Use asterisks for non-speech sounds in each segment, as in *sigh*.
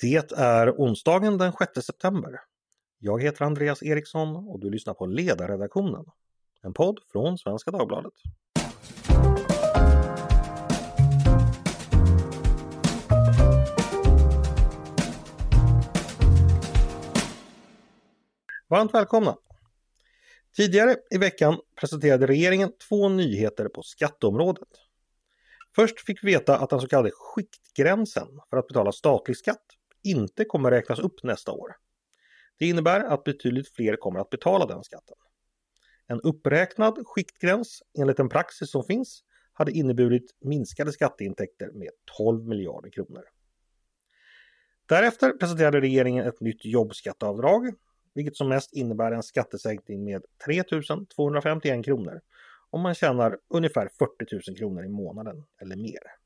Det är onsdagen den 6 september. Jag heter Andreas Eriksson och du lyssnar på Ledarredaktionen. En podd från Svenska Dagbladet. Varmt välkomna! Tidigare i veckan presenterade regeringen två nyheter på skatteområdet. Först fick vi veta att den så kallade skiktgränsen för att betala statlig skatt inte kommer räknas upp nästa år. Det innebär att betydligt fler kommer att betala den skatten. En uppräknad skiktgräns enligt den praxis som finns hade inneburit minskade skatteintäkter med 12 miljarder kronor. Därefter presenterade regeringen ett nytt jobbskatteavdrag, vilket som mest innebär en skattesänkning med 3 251 kronor om man tjänar ungefär 40 000 kronor i månaden eller mer.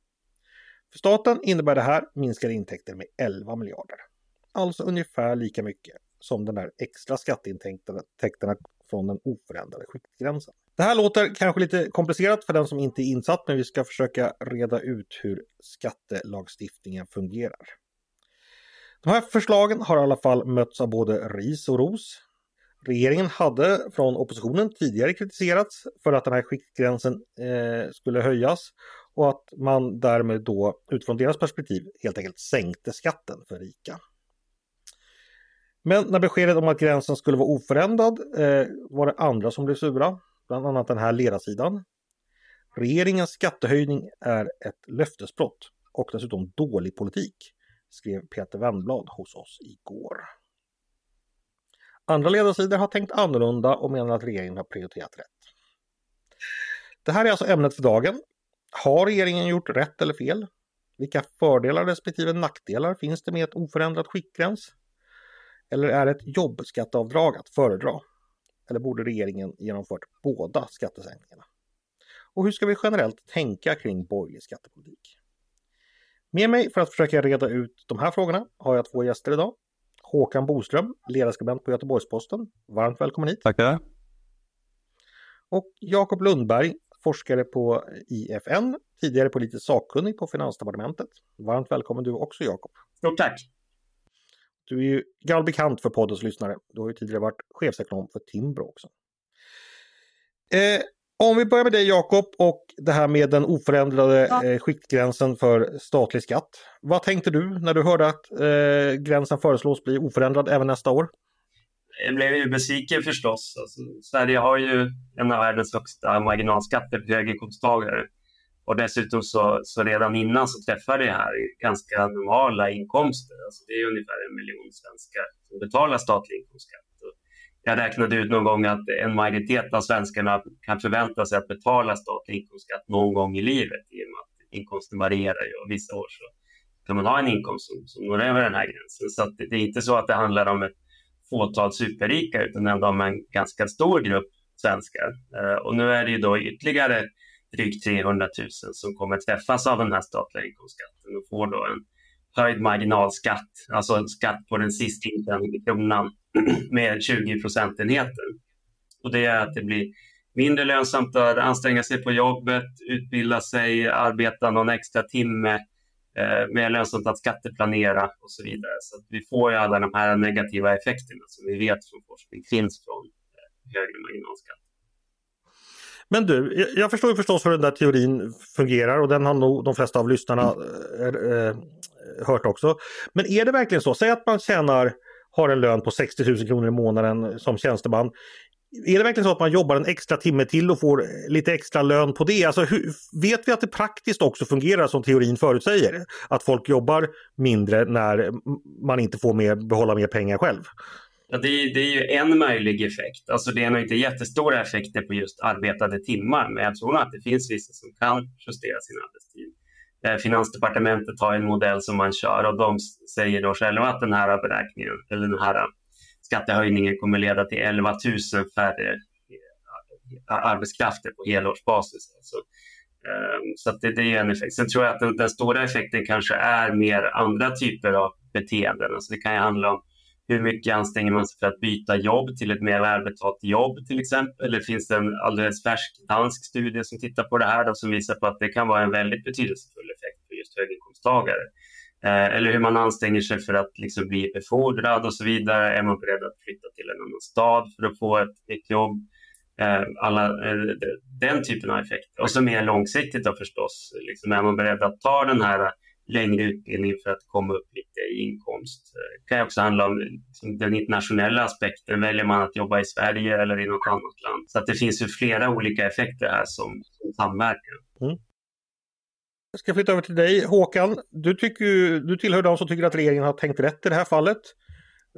För staten innebär det här minskade intäkter med 11 miljarder. Alltså ungefär lika mycket som den där extra skatteintäkterna från den oförändrade skiktgränsen. Det här låter kanske lite komplicerat för den som inte är insatt men vi ska försöka reda ut hur skattelagstiftningen fungerar. De här förslagen har i alla fall mötts av både ris och ros. Regeringen hade från oppositionen tidigare kritiserats för att den här skiktgränsen eh, skulle höjas och att man därmed då utifrån deras perspektiv helt enkelt sänkte skatten för rika. Men när beskedet om att gränsen skulle vara oförändrad eh, var det andra som blev sura, bland annat den här ledarsidan. Regeringens skattehöjning är ett löftesbrott och dessutom dålig politik, skrev Peter Wennblad hos oss igår. Andra ledarsidor har tänkt annorlunda och menar att regeringen har prioriterat rätt. Det här är alltså ämnet för dagen. Har regeringen gjort rätt eller fel? Vilka fördelar respektive nackdelar finns det med ett oförändrat skiktgräns? Eller är ett jobbskatteavdrag att föredra? Eller borde regeringen genomfört båda skattesänkningarna? Och hur ska vi generellt tänka kring borgerlig skattepolitik? Med mig för att försöka reda ut de här frågorna har jag två gäster idag. Håkan Boström, ledarskribent på Göteborgs-Posten. Varmt välkommen hit! Tackar! Och Jakob Lundberg, forskare på IFN, tidigare politiskt sakkunnig på Finansdepartementet. Varmt välkommen du också Jakob! Stort tack! Du är ju gammal bekant för poddens lyssnare. Du har ju tidigare varit chefsekonom för Timbro också. Eh, om vi börjar med dig Jakob och det här med den oförändrade eh, skiktgränsen för statlig skatt. Vad tänkte du när du hörde att eh, gränsen föreslås bli oförändrad även nästa år? Jag blev ju besviken förstås. Alltså, Sverige har ju en av världens högsta marginalskatter för höginkomsttagare. Och dessutom så, så redan innan så träffade det här ganska normala inkomster. Alltså det är ungefär en miljon svenskar som betalar statlig inkomstskatt. Och jag räknade ut någon gång att en majoritet av svenskarna kan förvänta sig att betala statlig inkomstskatt någon gång i livet i och med att inkomsten varierar ju och vissa år så kan man ha en inkomst som, som når över den här gränsen. Så det, det är inte så att det handlar om ett fåtal superrika utan ändå om en ganska stor grupp svenskar. Eh, och nu är det ju då ytterligare drygt 300 000 som kommer träffas av den här statliga inkomstskatten och får då en höjd marginalskatt, alltså en skatt på den sist intjänade kronan *clears throat* med 20 procentenheter. Och det är att det blir mindre lönsamt att anstränga sig på jobbet, utbilda sig, arbeta någon extra timme, eh, mer lönsamt att skatteplanera och så vidare. Så vi får ju alla de här negativa effekterna som vi vet från forskning finns från eh, högre marginalskatt. Men du, jag förstår ju förstås hur den där teorin fungerar och den har nog de flesta av lyssnarna eh, eh hört också. Men är det verkligen så? Säg att man tjänar, har en lön på 60 000 kronor i månaden som tjänsteman. Är det verkligen så att man jobbar en extra timme till och får lite extra lön på det? Alltså, hur, vet vi att det praktiskt också fungerar som teorin förutsäger? Att folk jobbar mindre när man inte får mer, behålla mer pengar själv? Ja, det, är, det är ju en möjlig effekt. Alltså det är nog inte jättestora effekter på just arbetade timmar, men jag tror att det finns vissa som kan justera sin arbetstid. Eh, Finansdepartementet har en modell som man kör och de säger då själva att den här beräkningen, eller den här skattehöjningen kommer leda till 11 000 färre eh, arbetskrafter på helårsbasis. Alltså, ehm, så det, det, är en effekt. Sen tror jag att den, den, stora effekten kanske är mer andra typer av beteenden. Alltså det kan ju handla om hur mycket anstränger man sig för att byta jobb till ett mer välbetalt jobb till exempel? Eller finns det en alldeles färsk dansk studie som tittar på det här då, som visar på att det kan vara en väldigt betydelsefull effekt för just höginkomsttagare. Eh, eller hur man anstränger sig för att liksom bli befordrad och så vidare. Är man beredd att flytta till en annan stad för att få ett, ett jobb? Eh, alla, eh, den typen av effekter. Och så mer långsiktigt då förstås. Liksom är man beredd att ta den här längre utbildningen för att komma upp lite i inkomst? Det kan också handla om liksom, den internationella aspekten. Väljer man att jobba i Sverige eller i något annat land? Så att det finns ju flera olika effekter här som, som samverkar. Mm. Jag ska flytta över till dig Håkan. Du, tycker, du tillhör de som tycker att regeringen har tänkt rätt i det här fallet.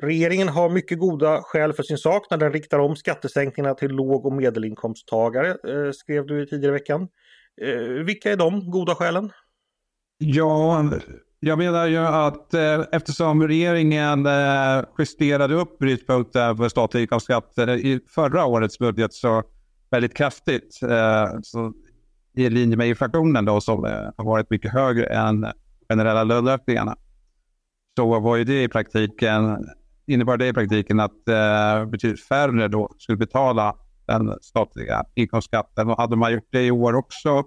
Regeringen har mycket goda skäl för sin sak när den riktar om skattesänkningarna till låg och medelinkomsttagare, eh, skrev du tidigare i veckan. Eh, vilka är de goda skälen? Ja, jag menar ju att eh, eftersom regeringen eh, justerade upp brytpunkten för statlig inkomstskatt i förra årets budget så väldigt kraftigt, eh, så i linje med inflationen då som eh, har varit mycket högre än generella löneökningarna, så var ju det i praktiken, innebar det i praktiken att eh, betydligt färre då skulle betala den statliga inkomstskatten. Och hade man gjort det i år också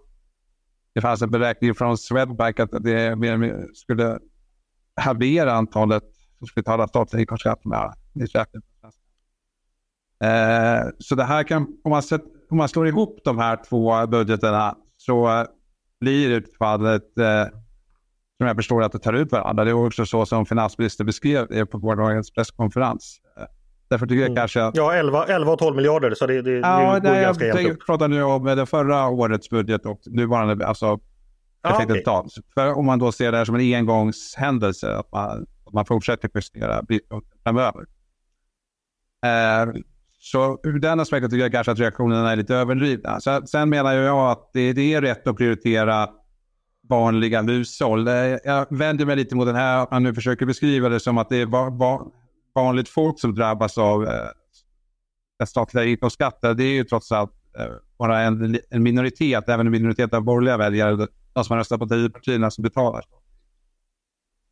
det fanns en beräkning från Swedbank att det skulle halvera antalet som skulle betala statlig inkomstskatt med 30 eh, Så det här kan, om man, sett, om man slår ihop de här två budgeterna så blir utfallet eh, som jag förstår att det tar ut varandra. Det är också så som finansministern beskrev det på gårdagens presskonferens. Därför tycker jag mm. kanske att... Ja, 11, 11 och 12 miljarder så det, det, ja, det går nej, ganska jämnt upp. Jag pratar nu om det förra årets budget och nuvarande, alltså ja, okay. För om man då ser det här som en engångshändelse, att man, att man fortsätter justera framöver. Eh, så ur den aspekten tycker jag kanske att reaktionerna är lite överdrivna. Så, sen menar jag att det, det är rätt att prioritera vanliga hushåll. Jag vänder mig lite mot den här, att man nu försöker beskriva det som att det är vanligt folk som drabbas av eh, den statliga inkomstskatten, det är ju trots allt eh, bara en, en minoritet, även en minoritet av borgerliga väljare, de som röstar på partierna som betalar.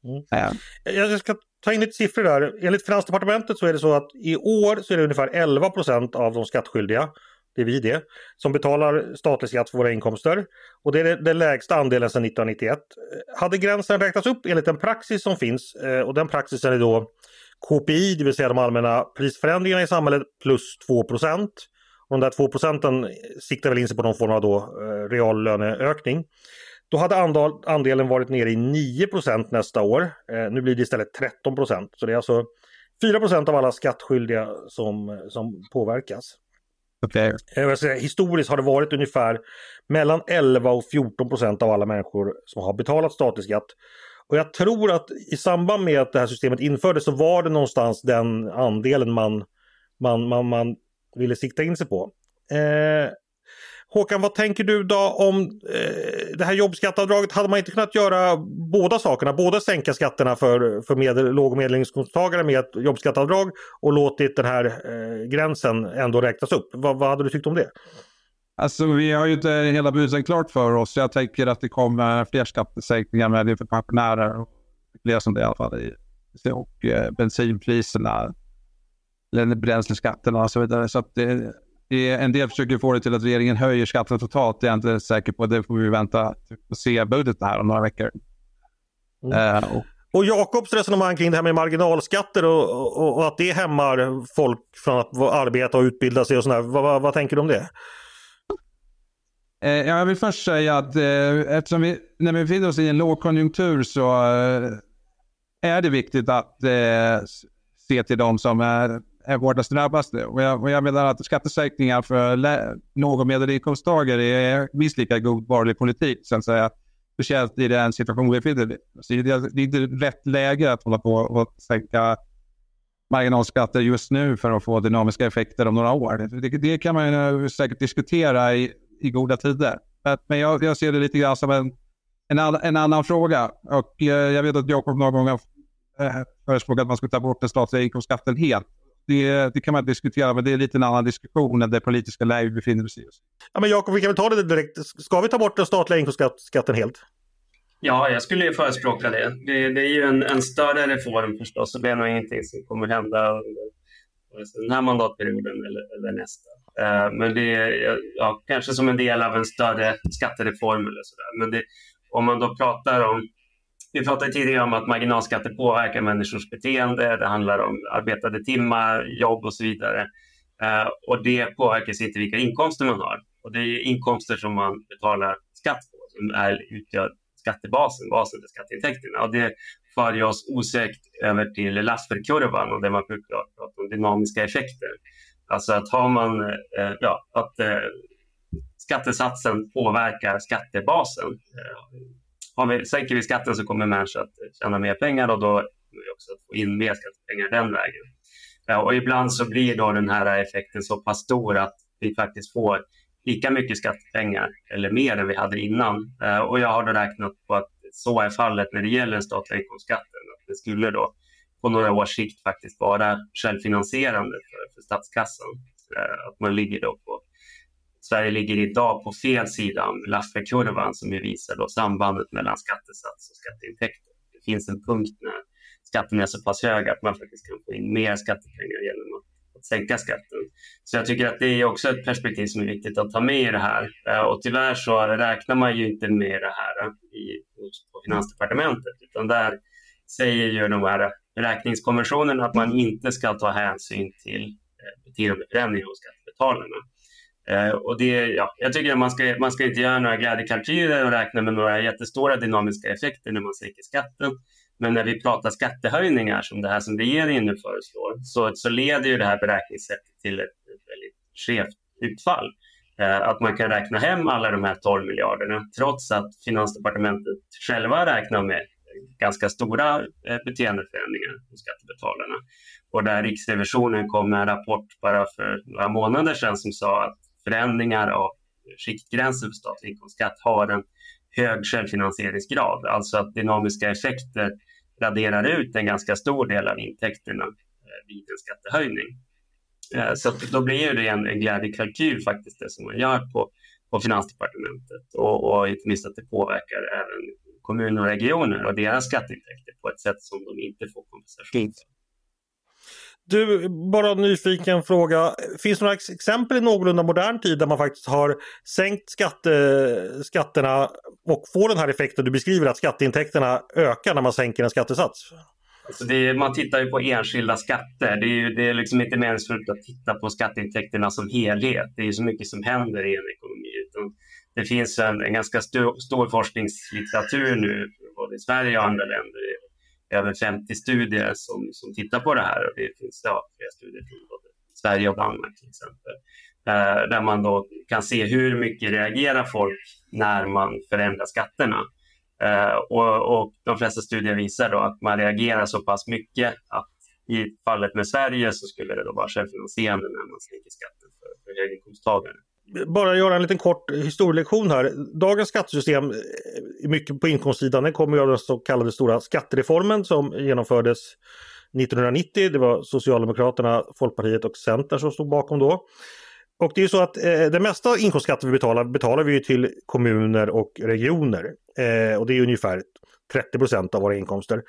Mm. Ja. Jag ska ta in lite siffror där. Enligt Finansdepartementet så är det så att i år så är det ungefär 11 procent av de skattskyldiga, det är vi det, som betalar statlig skatt för våra inkomster. Och det är den lägsta andelen sedan 1991. Hade gränsen räknats upp enligt den praxis som finns eh, och den praxisen är då KPI, det vill säga de allmänna prisförändringarna i samhället, plus 2 procent. de där 2 procenten siktar väl in sig på någon form av då, eh, reallöneökning. Då hade andelen varit nere i 9 procent nästa år. Eh, nu blir det istället 13 procent. Så det är alltså 4 procent av alla skattskyldiga som, som påverkas. Okay. Eh, säga, historiskt har det varit ungefär mellan 11 och 14 procent av alla människor som har betalat statlig skatt. Och jag tror att i samband med att det här systemet infördes så var det någonstans den andelen man, man, man, man ville sikta in sig på. Eh, Håkan, vad tänker du då om eh, det här jobbskatteavdraget? Hade man inte kunnat göra båda sakerna? Både sänka skatterna för, för medel, låg och medelinkomsttagare med ett jobbskatteavdrag och låtit den här eh, gränsen ändå räknas upp. Vad, vad hade du tyckt om det? Alltså vi har ju inte hela busen klart för oss. Jag tänker att det kommer fler skattesänkningar med det för pensionärer. Och fler som det i alla fall. Och eh, bensinpriserna, bränsleskatterna och så vidare. Så att det, en del försöker få det till att regeringen höjer skatten totalt. Det är jag inte säker på. Det får vi vänta och se budgeten här om några veckor. Mm. Uh, och och Jakobs resonemang kring det här med marginalskatter och, och, och, att det hämmar folk från att arbeta och utbilda sig och sådär. Vad, vad, vad tänker du om det? Eh, jag vill först säga att eh, eftersom vi, när vi befinner oss i en lågkonjunktur så är det viktigt att se till de som är, är hårdast drabbade. Och jag, och jag menar att skattesänkningar för låg och medelinkomsttagare är minst lika god borgerlig politik. Så att säga. Speciellt i den situation vi befinner oss i. Det är inte rätt läge att hålla på och sänka marginalskatter just nu för att få dynamiska effekter om några år. Det, det kan man säkert diskutera i i goda tider. Men jag, jag ser det lite grann som en, en, en annan fråga. Och eh, jag vet att Jakob någon gång har eh, förespråkat att man ska ta bort den statliga inkomstskatten helt. Det, det, kan man diskutera, men det är lite en annan diskussion än det politiska läge vi befinner oss i. Ja, men Jakob, vi kan väl ta det direkt. Ska vi ta bort den statliga inkomstskatten helt? Ja, jag skulle ju förespråka det. Det, det är ju en, en, större reform förstås och det är nog ingenting som kommer hända under den här mandatperioden eller, eller nästa. Eh, men det är ja, kanske som en del av en större skattereform eller sådär. Men det, om man då pratar om vi pratade tidigare om att marginalskatter påverkar människors beteende. Det handlar om arbetade timmar, jobb och så vidare. Eh, och det påverkas inte vilka inkomster man har. Och det är inkomster som man betalar skatt på som är, utgör skattebasen, basen för skatteintäkterna. Och det för oss osökt över till Lafferkurvan och det man brukar prata om dynamiska effekter. Alltså att har man, eh, ja, att eh, skattesatsen påverkar skattebasen. Eh, har vi, sänker vi skatten så kommer människor att tjäna mer pengar och då kommer vi också att få in mer skattepengar den vägen. Och ibland så blir då den här effekten så pass stor att vi faktiskt får lika mycket skattepengar eller mer än vi hade innan. Eh, och jag har då räknat på att så är fallet när det gäller den statliga inkomstskatten. Att det skulle då på några års sikt faktiskt vara självfinansierande för, för statskassan. Eh, att man ligger då på Sverige ligger idag på fel sida om Lafferkurvan som visar då sambandet mellan skattesats och skatteintäkter. Det finns en punkt när skatten är så pass hög att man faktiskt kan få in mer skattepengar genom att, att sänka skatten. Så jag tycker att det är också ett perspektiv som är viktigt att ta med i det här. Eh, och tyvärr så räknar man ju inte med det här i, på Finansdepartementet utan där säger ju de här beräkningskonventionen att man inte ska ta hänsyn till eh, beteendeförändringar hos skattebetalarna. Eh, och det, ja, jag tycker att man ska, man ska inte göra några glädjekalkyler och räkna med några jättestora dynamiska effekter när man sänker skatten. Men när vi pratar skattehöjningar som det här som regeringen nu föreslår så, så leder ju det här beräkningssättet till ett, ett väldigt skevt utfall. Eh, att man kan räkna hem alla de här 12 miljarderna trots att Finansdepartementet själva räknar med ganska stora eh, beteendeförändringar hos skattebetalarna. Och där Riksrevisionen kom med en rapport bara för några månader sedan som sa att förändringar av skiktgränsen för statlig inkomstskatt har en hög självfinansieringsgrad, alltså att dynamiska effekter raderar ut en ganska stor del av intäkterna eh, vid en skattehöjning. Eh, så då blir det en, en glädjekalkyl faktiskt det som man gör på, på Finansdepartementet och, och inte minst att det påverkar även kommuner och regioner och deras skatteintäkter på ett sätt som de inte får kompensation för. Du, bara en nyfiken fråga. Finns det några exempel i någorlunda modern tid där man faktiskt har sänkt skatte, skatterna och får den här effekten du beskriver att skatteintäkterna ökar när man sänker en skattesats? Alltså är, man tittar ju på enskilda skatter. Det är, ju, det är liksom inte meningsfullt att titta på skatteintäkterna som helhet. Det är ju så mycket som händer i en ekonomi. Utan det finns en, en ganska stor, stor forskningslitteratur nu både i Sverige och andra länder över 50 studier som, som tittar på det här och det finns ja, flera studier från både Sverige och Danmark till exempel. Där, där man då kan se hur mycket reagerar folk när man förändrar skatterna. Eh, och, och, de flesta studier visar då att man reagerar så pass mycket att i fallet med Sverige så skulle det då vara självfinansierande när man sänker skatten för, för höginkomsttagare bara göra en liten kort historielektion här. Dagens skattesystem är mycket på inkomstsidan. Den kommer av den så kallade stora skattereformen som genomfördes 1990. Det var Socialdemokraterna, Folkpartiet och Centern som stod bakom då. Och det är så att eh, det mesta inkomstskatter vi betalar betalar vi till kommuner och regioner. Eh, och det är ungefär 30 procent av våra inkomster.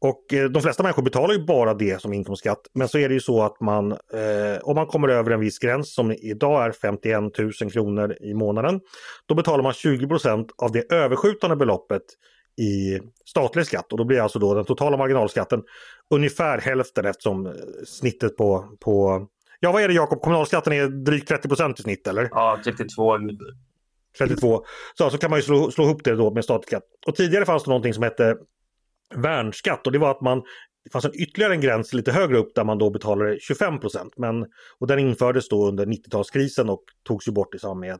Och eh, de flesta människor betalar ju bara det som inkomstskatt. Men så är det ju så att man, eh, om man kommer över en viss gräns som idag är 51 000 kronor i månaden, då betalar man 20 procent av det överskjutande beloppet i statlig skatt och då blir alltså då den totala marginalskatten ungefär hälften eftersom eh, snittet på, på Ja vad är det Jakob, kommunalskatten är drygt 30 procent i snitt eller? Ja, typ 32 32. Så, så kan man ju slå, slå ihop det då med statlig skatt. Och tidigare fanns det någonting som hette värnskatt och det var att man det fanns en ytterligare en gräns lite högre upp där man då betalade 25 procent. Och den infördes då under 90-talskrisen och togs ju bort i samband med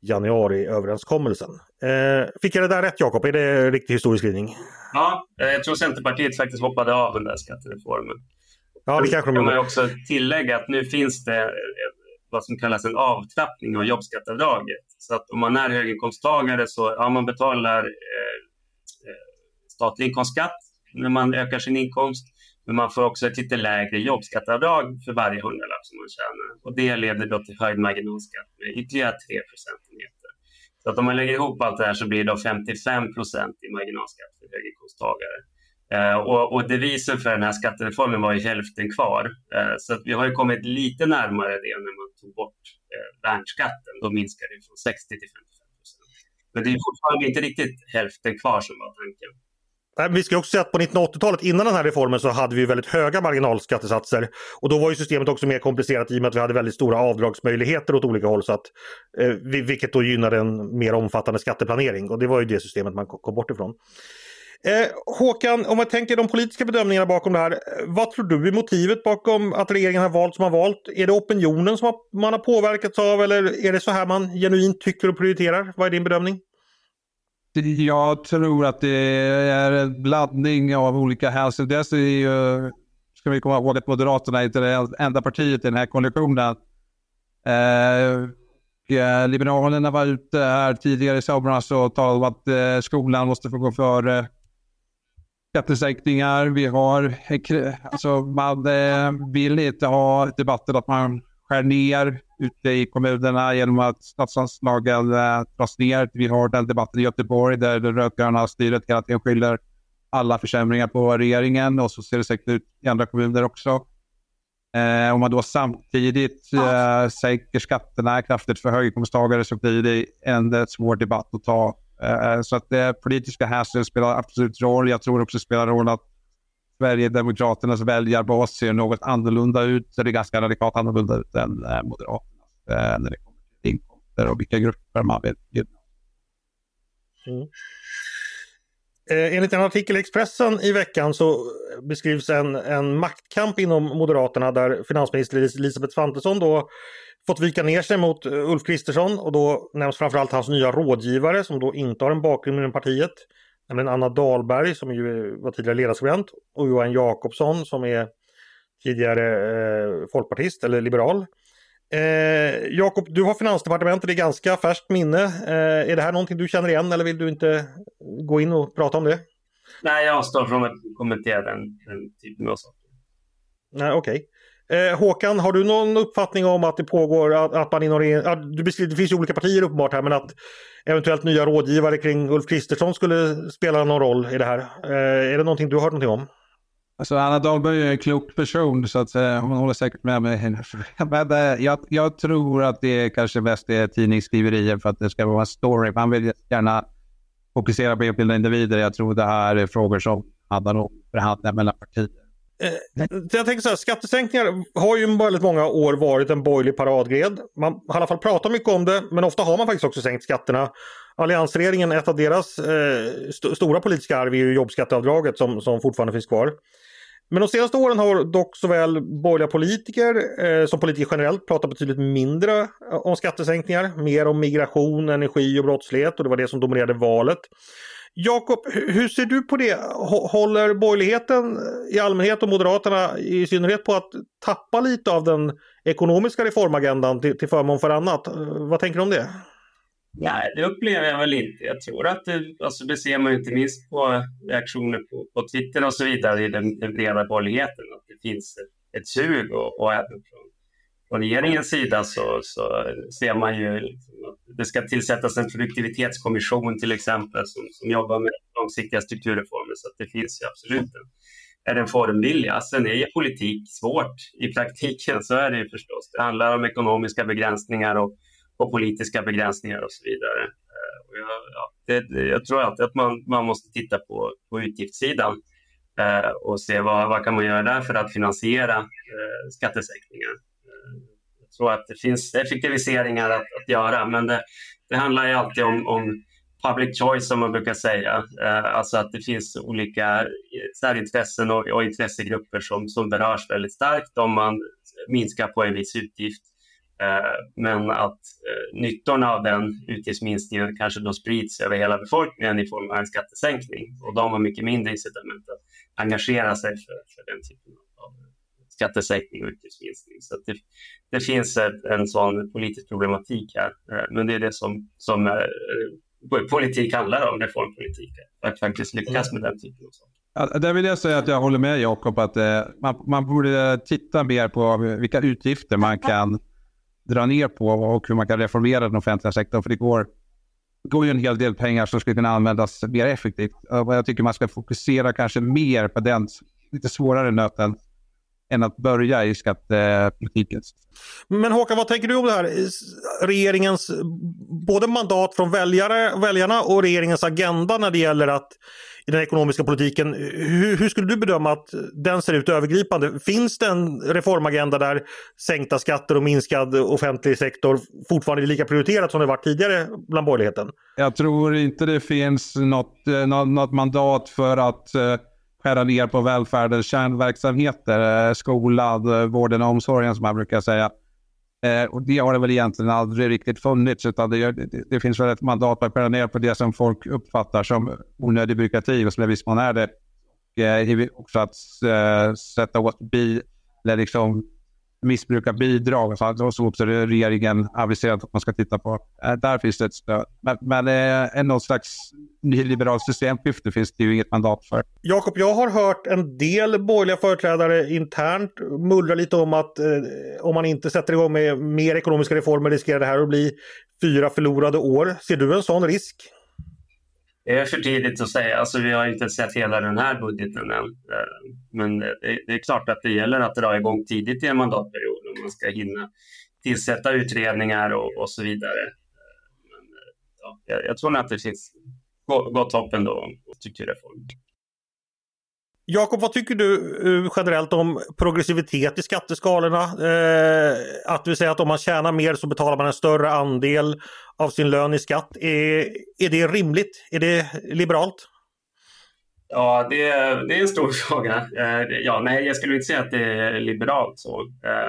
januariöverenskommelsen. Eh, fick jag det där rätt Jakob? Är det riktig historieskrivning? Ja, eh, jag tror Centerpartiet faktiskt hoppade av den där skattereformen. Ja, det kanske de kan man också tillägga att nu finns det vad som kallas en avtrappning av jobbskatteavdraget. Så att om man är höginkomsttagare så ja, man betalar eh, eh, statlig inkomstskatt när man ökar sin inkomst. Men man får också ett lite lägre jobbskatteavdrag för varje hundralapp som man tjänar. Och det leder då till höjd marginalskatt med ytterligare 3 procentenheter. Så att om man lägger ihop allt det här så blir det då 55 procent i marginalskatt för höginkomsttagare. Eh, och, och devisen för den här skattereformen var ju hälften kvar. Eh, så så vi har ju kommit lite närmare det när man tog bort eh, värnskatten. Då minskade det från 60 till 55 procent. Men det är fortfarande inte riktigt hälften kvar som var tanken. Vi ska också säga att på 1980-talet innan den här reformen så hade vi väldigt höga marginalskattesatser. Och då var ju systemet också mer komplicerat i och med att vi hade väldigt stora avdragsmöjligheter åt olika håll. Så att, vilket då gynnade en mer omfattande skatteplanering och det var ju det systemet man kom bort ifrån. Eh, Håkan, om man tänker de politiska bedömningarna bakom det här. Eh, vad tror du är motivet bakom att regeringen har valt som har valt? Är det opinionen som man har påverkats av eller är det så här man genuint tycker och prioriterar? Vad är din bedömning? Jag tror att det är en blandning av olika hänsyn. Dels är ju, ska vi komma ihåg att Moderaterna är inte det enda partiet i den här koalitionen. Eh, Liberalerna var ute här tidigare i somras och talade om att eh, skolan måste få gå före skattesänkningar. Vi har, alltså man eh, vill inte ha debatten att man skär ner ute i kommunerna genom att statsanslagen eh, dras ner. Vi har den debatten i Göteborg där det rödgröna styret hela tiden skyller alla försämringar på regeringen och så ser det säkert ut i andra kommuner också. Eh, om man då samtidigt eh, sänker skatterna kraftigt för höginkomsttagare så blir det en eh, svår debatt att ta. Eh, så att det politiska hänsyn spelar absolut roll. Jag tror också det spelar roll att Sverigedemokraternas väljarbas ser något annorlunda ut. Så det är ganska radikalt annorlunda ut än eh, Moderaternas när det kommer till inkomster och vilka grupper man vill gynna. Mm. Enligt en artikel i Expressen i veckan så beskrivs en, en maktkamp inom Moderaterna där finansminister Elisabeth Svantesson då fått vika ner sig mot eh, Ulf Kristersson och då nämns framförallt hans nya rådgivare som då inte har en bakgrund inom partiet nämligen Anna Dahlberg som ju var tidigare ledarskribent och Johan Jakobsson som är tidigare eh, folkpartist eller liberal. Eh, Jakob, du har Finansdepartementet i ganska färskt minne. Eh, är det här någonting du känner igen eller vill du inte gå in och prata om det? Nej, jag avstår från att kommentera den, den typen av saker. Nej, okej. Okay. Eh, Håkan, har du någon uppfattning om att det pågår, att, att man inom regeringen, du beskriver, det finns ju olika partier uppenbart här, men att eventuellt nya rådgivare kring Ulf Kristersson skulle spela någon roll i det här. Eh, är det någonting du har hört någonting om? Alltså Anna Dahlberg är en klok person så att eh, hon håller säkert med mig. *laughs* Men eh, jag, jag, tror att det kanske mest är tidningsskriverier för att det ska vara en story. Man vill gärna fokusera på enskilda individer. Jag tror det här är frågor som handlar om förhandlingar mellan partier. Eh, jag tänker så här, skattesänkningar har ju väldigt många år varit en borgerlig paradgren. Man har i alla fall pratat mycket om det, men ofta har man faktiskt också sänkt skatterna. Alliansregeringen, ett av deras eh, st stora politiska arv är ju jobbskatteavdraget som, som fortfarande finns kvar. Men de senaste åren har dock såväl borgerliga politiker eh, som politiker generellt pratat betydligt mindre eh, om skattesänkningar. Mer om migration, energi och brottslighet och det var det som dominerade valet. Jakob, hur ser du på det? Håller borgerligheten i allmänhet och Moderaterna i synnerhet på att tappa lite av den ekonomiska reformagendan till, till förmån för annat? Vad tänker du om det? Nej, det upplever jag väl inte. Jag tror att det, alltså det ser man inte minst på reaktioner på, på Twitter och så vidare i den, den breda borgerligheten, att det finns ett, ett sug och, och även från från regeringens sida så, så ser man ju liksom att det ska tillsättas en produktivitetskommission till exempel som, som jobbar med långsiktiga strukturreformer så att det finns ju absolut en, reformvilja. Sen är ju politik svårt i praktiken, så är det ju förstås. Det handlar om ekonomiska begränsningar och, och politiska begränsningar och så vidare. Eh, och jag, ja, det, jag tror alltid att man, man måste titta på, på utgiftssidan eh, och se vad, vad kan man göra där för att finansiera eh, skattesänkningar tror att det finns effektiviseringar att, att göra, men det, det handlar ju alltid om, om public choice som man brukar säga. Eh, alltså att det finns olika eh, särintressen och, och intressegrupper som, som berörs väldigt starkt om man minskar på en viss utgift. Eh, men att eh, nyttorna av den utgiftsminskningen kanske då sprids över hela befolkningen i form av en skattesänkning och de har mycket mindre incitament att engagera sig för, för den typen av skattesänkning och utgiftsminskning. Liksom. Så det, det, finns ett, en sån politisk problematik här. Eh, men det är det som, som är, eh, politik handlar om, reformpolitik. Att faktiskt lyckas med den typen av saker. Ja, där vill jag säga att jag håller med Jakob att eh, man, man borde titta mer på vilka utgifter man kan dra ner på och hur man kan reformera den offentliga sektorn. För det går, går ju en hel del pengar som skulle kunna användas mer effektivt. Och jag tycker man ska fokusera kanske mer på den lite svårare nöten än att börja i skattepolitiken. Men Håkan, vad tänker du om det här? Regeringens både mandat från väljare, väljarna och regeringens agenda när det gäller att i den ekonomiska politiken. Hur, hur, skulle du bedöma att den ser ut övergripande? Finns det en reformagenda där sänkta skatter och minskad offentlig sektor fortfarande är lika prioriterat som det varit tidigare bland borgerligheten? Jag tror inte det finns något, eh, något, mandat för att uh, skära ner på välfärdens kärnverksamheter, eh, skolan, eh, vården och omsorgen som man brukar säga. Eh, och det har det väl egentligen aldrig riktigt funnits utan det, det, det finns väl ett mandat att skära ner på det som folk uppfattar som onödig byråkrati och som i viss mån är det. Och, också att sätta åt bil, eller liksom missbrukar bidrag. Och så också regeringen aviserat att man ska titta på. Eh, där finns det ett stöd. Men, men eh, någon slags nyliberalt systemskifte finns det ju inget mandat för. Jakob, jag har hört en del borgerliga företrädare internt mullra lite om att eh, om man inte sätter igång med mer ekonomiska reformer riskerar det här att bli fyra förlorade år. Ser du en sån risk? Det är för tidigt att säga. Alltså, vi har inte sett hela den här budgeten än. Eh, men det är klart att det gäller att dra igång tidigt i en mandatperiod om man ska hinna tillsätta utredningar och, och så vidare. Eh, men, eh, ja, jag, tror att det finns gott hopp ändå om strukturreformer. Jakob, vad tycker du eh, generellt om progressivitet i skatteskalorna? Eh, att vi säger att om man tjänar mer så betalar man en större andel av sin lön i skatt. Är, är det rimligt? Är det liberalt? Ja, det, det är en stor *laughs* fråga. Eh, ja, nej, jag skulle inte säga att det är liberalt. så. Eh,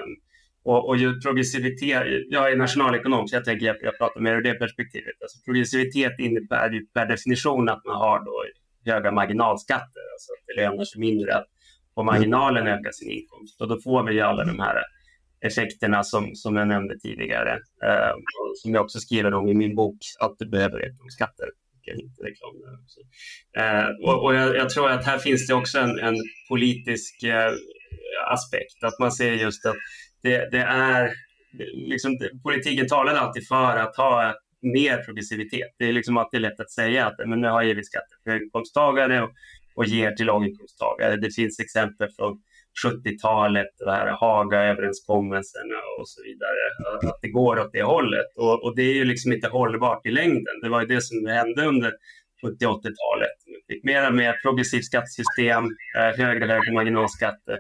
och, och ju progressivitet, jag är nationalekonom så jag tänker att jag pratar mer ur det perspektivet. Alltså, progressivitet innebär ju per definition att man har då höga marginalskatter, alltså att det lönar sig mindre att på marginalen öka sin inkomst. Och då får vi ju alla de här effekterna som, som jag nämnde tidigare, eh, som jag också skriver om i min bok, att du behöver rätt om skatter. Reklam eh, och, och jag, jag, tror att här finns det också en, en politisk eh, aspekt, att man ser just att det, det är liksom, politiken talar alltid för att ha mer progressivitet. Det är liksom alltid lätt att säga att men nu har vi skatter för höginkomsttagare och, och ger till låginkomsttagare. Det finns exempel från 70-talet, Haga-överenskommelserna och så vidare, att det går åt det hållet. Och, och, det är ju liksom inte hållbart i längden. Det var ju det som hände under 70 80-talet. Vi fick mer och mer progressivt skattesystem, eh, högre och högre marginalskatter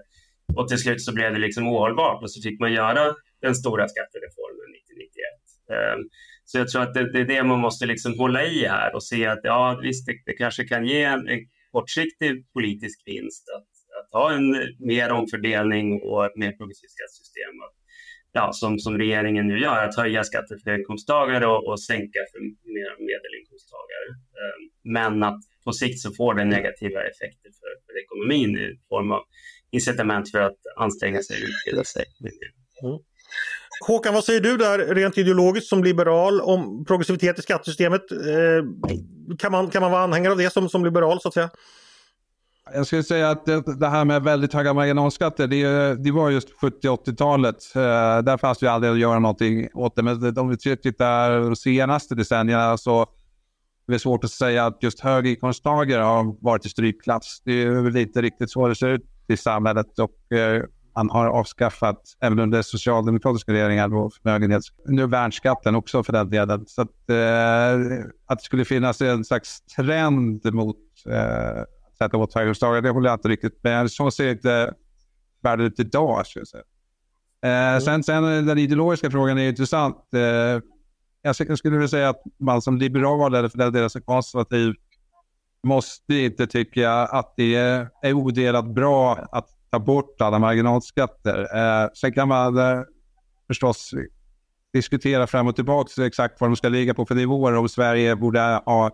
och till slut så blev det liksom ohållbart och så fick man göra den stora skattereformen 1991. Så jag tror att det, det, är det man måste liksom hålla i här och se att ja, visst, det, det kanske kan ge en, en kortsiktig politisk vinst att, att ha en mer omfördelning och ett mer progressivt skattesystem. Ja, som, som regeringen nu gör, att höja skatter för höginkomsttagare och, och sänka för mer medelinkomsttagare. Ehm, men att på sikt så får det negativa effekter för, för ekonomin i form av incitament för att anstränga sig och utbilda sig. Mm. Håkan, vad säger du där rent ideologiskt som liberal om progressivitet i skattesystemet? Eh, kan, man, kan man vara anhängare av det som, som liberal så att säga? Jag skulle säga att det, det här med väldigt höga marginalskatter, det, det var just 70-80-talet. Eh, där fanns det ju aldrig att göra någonting åt det. Men om vi tittar de senaste decennierna så det är svårt att säga att just höginkomsttagare har varit i strykklass. Det är väl inte riktigt så det ser ut i samhället och eh, man har avskaffat, även under socialdemokratiska regeringar, då, förmögenhets... Nu värnskatten också för den delen. Så att, eh, att det skulle finnas en slags trend mot eh, att sätta åt höginkomsttagare, det håller jag inte riktigt med. Så ser inte världen ut idag, skulle jag säga. Eh, mm. sen, sen den ideologiska frågan är intressant. Eh, jag skulle vilja säga att man som liberal eller för den delen som konservativ måste inte tycka att det är odelat bra att ta bort alla marginalskatter. Eh, sen kan man eh, förstås diskutera fram och tillbaka exakt vad de ska ligga på för nivåer. Om Sverige borde ha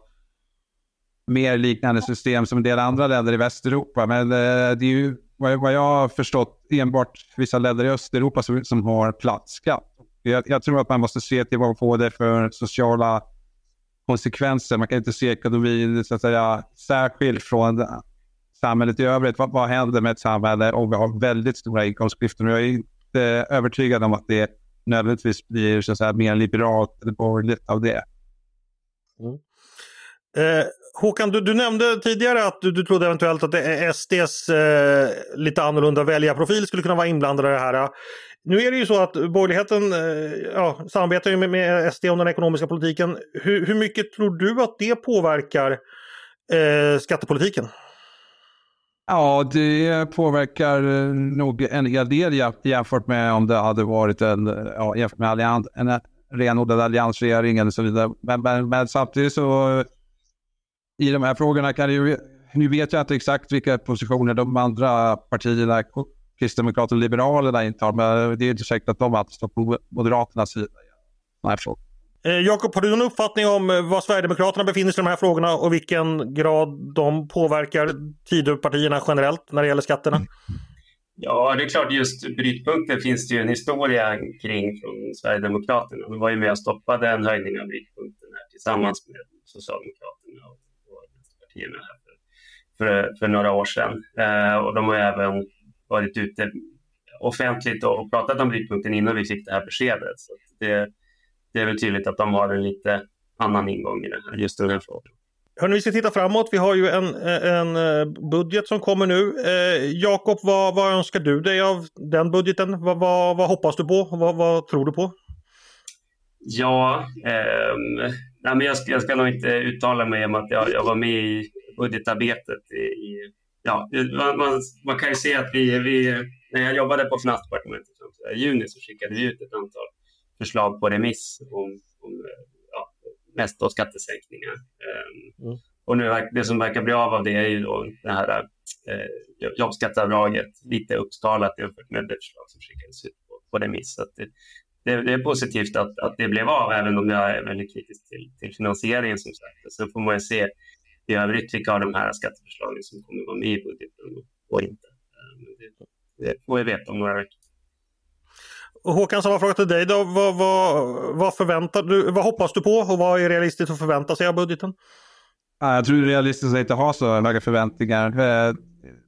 mer liknande system som en del andra länder i Västeuropa. Men eh, det är ju vad jag har förstått enbart vissa länder i Östeuropa som, som har platt skatt. Jag, jag, tror att man måste se till vad man får det för sociala konsekvenser. Man kan inte se ekonomin så att säga, särskilt från samhället i övrigt. Vad, vad händer med ett samhälle om vi har väldigt stora inkomstklyftor? Jag är inte övertygad om att det nödvändigtvis blir så att säga, mer liberalt eller borgerligt av det. Mm. Eh, Håkan, du, du, nämnde tidigare att du, du trodde eventuellt att eh, SDs eh, lite annorlunda väljarprofil skulle kunna vara inblandad i det här. Nu är det ju så att borgerligheten eh, ja, samarbetar ju med, med, SD om den ekonomiska politiken. Hur, hur mycket tror du att det påverkar eh, skattepolitiken? Ja, det påverkar eh, nog en hel del jämfört med om det hade varit en, ja, jämfört med allians, en renodlad alliansregering eller så vidare. Men, men, men, samtidigt så i de här frågorna kan det ju, nu vet jag inte exakt vilka positioner de andra partierna, Kristdemokraterna och Liberalerna intar, men det är inte säkert att de alltid står på Moderaternas sida. Nej, Eh, Eh, Jakob, har du någon uppfattning om eh, var Sverigedemokraterna befinner sig i de här frågorna och vilken grad de påverkar Tidöpartierna generellt när det gäller skatterna? Mm. Ja, det är klart just brytpunkten finns det ju en historia kring från Sverigedemokraterna. De var ju med och stoppade en höjning av brytpunkten här tillsammans med Socialdemokraterna och, och Vänsterpartierna här för, för, för, några år sedan. Eh, och de har även varit ute offentligt och, och pratat om brytpunkten innan vi fick det här beskedet. Så det, det är väl tydligt att de har en lite annan ingång i det här, just den här frågan. Hörrni, vi ska titta framåt. Vi har ju en, en eh, budget som kommer nu. Eh, Jakob, vad, vad önskar du dig av den budgeten? Vad, vad, vad hoppas du på? Vad, vad tror du på? Ja, eh, nej, men jag, ska, jag ska nog inte uttala mig om att jag, jag var med i budgetarbetet. I, i ja, man, man, man, kan ju se att vi, vi, när jag jobbade på Finansdepartementet i juni så skickade vi ut ett antal förslag på remiss om, om ja, mest då skattesänkningar. Ehm, mm. Och nu, det som verkar bli av av det är ju då det här eh, jobbskatteavdraget lite uppskalat jämfört med det förslag som skickades ut på, på remiss. Så det, det, det, är positivt att, att det blev av, även om jag är väldigt kritisk till, till finansieringen som sagt. Så får man ju se i övrigt vilka av de här skatteförslagen som kommer vara med i budgeten och inte. Ehm, det, det får vi veta om några veckor. Håkan, samma fråga till dig då. Vad, vad, vad, förväntar du, vad hoppas du på och vad är realistiskt att förvänta sig av budgeten? Jag tror det är realistiskt att inte ha så höga förväntningar. Eh,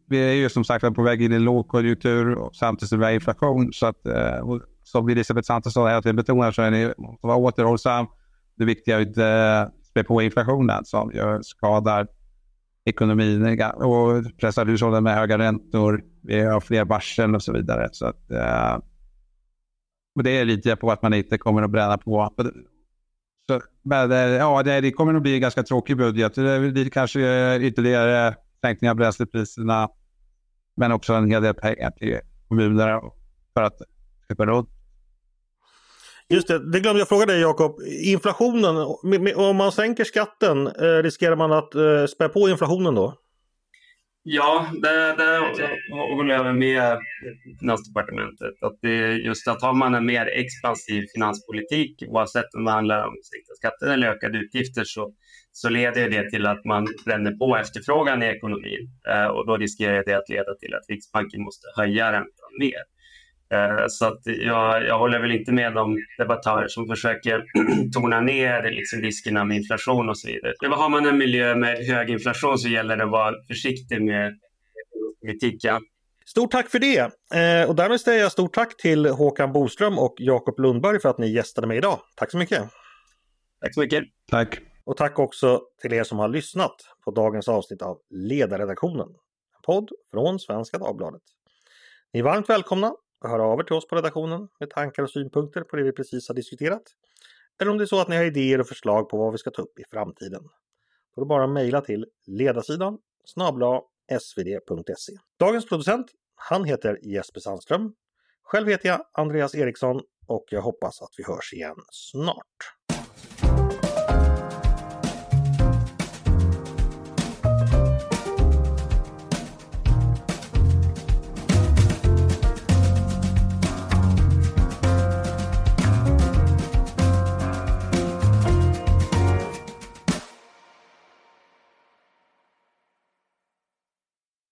vi är ju som sagt på väg in i lågkonjunktur och samtidigt som vi har inflation. Så att, eh, som Elisabeth Svantesson hela tiden betonar så är det att vara återhållsam. Det viktiga är att inte eh, spä på inflationen som gör, skadar ekonomin och pressar hushållen med höga räntor. Vi har fler varsel och så vidare. Så att, och det är lite på att man inte kommer att bränna på. Så, men, eh, ja, det, det kommer nog bli en ganska tråkig budget. Det blir kanske eh, ytterligare sänkning av bränslepriserna, men också en hel del pengar till kommunerna för att köpa ska Just det, det glömde jag fråga dig Jakob. Inflationen, om man sänker skatten, eh, riskerar man att spä på inflationen då? Ja, det, det håller jag med Finansdepartementet. Att det just att har man en mer expansiv finanspolitik, oavsett om det handlar om sänkta skatter eller ökade utgifter, så, så leder det till att man bränner på efterfrågan i ekonomin. Eh, och då riskerar det att leda till att Riksbanken måste höja räntan mer. Eh, så att jag, jag håller väl inte med de debattörer som försöker *clears throat* tona ner liksom riskerna med inflation och så vidare. Men har man en miljö med hög inflation så gäller det att vara försiktig med politiken. Stort tack för det! Eh, och därmed säger jag stort tack till Håkan Boström och Jakob Lundberg för att ni gästade mig idag. Tack så mycket! Tack så mycket! Tack! Och tack också till er som har lyssnat på dagens avsnitt av Ledarredaktionen. En podd från Svenska Dagbladet. Ni är varmt välkomna höra av er till oss på redaktionen med tankar och synpunkter på det vi precis har diskuterat. Eller om det är så att ni har idéer och förslag på vad vi ska ta upp i framtiden. Då är det bara att mejla till ledarsidan snabla svd.se. Dagens producent, han heter Jesper Sandström. Själv heter jag Andreas Eriksson och jag hoppas att vi hörs igen snart.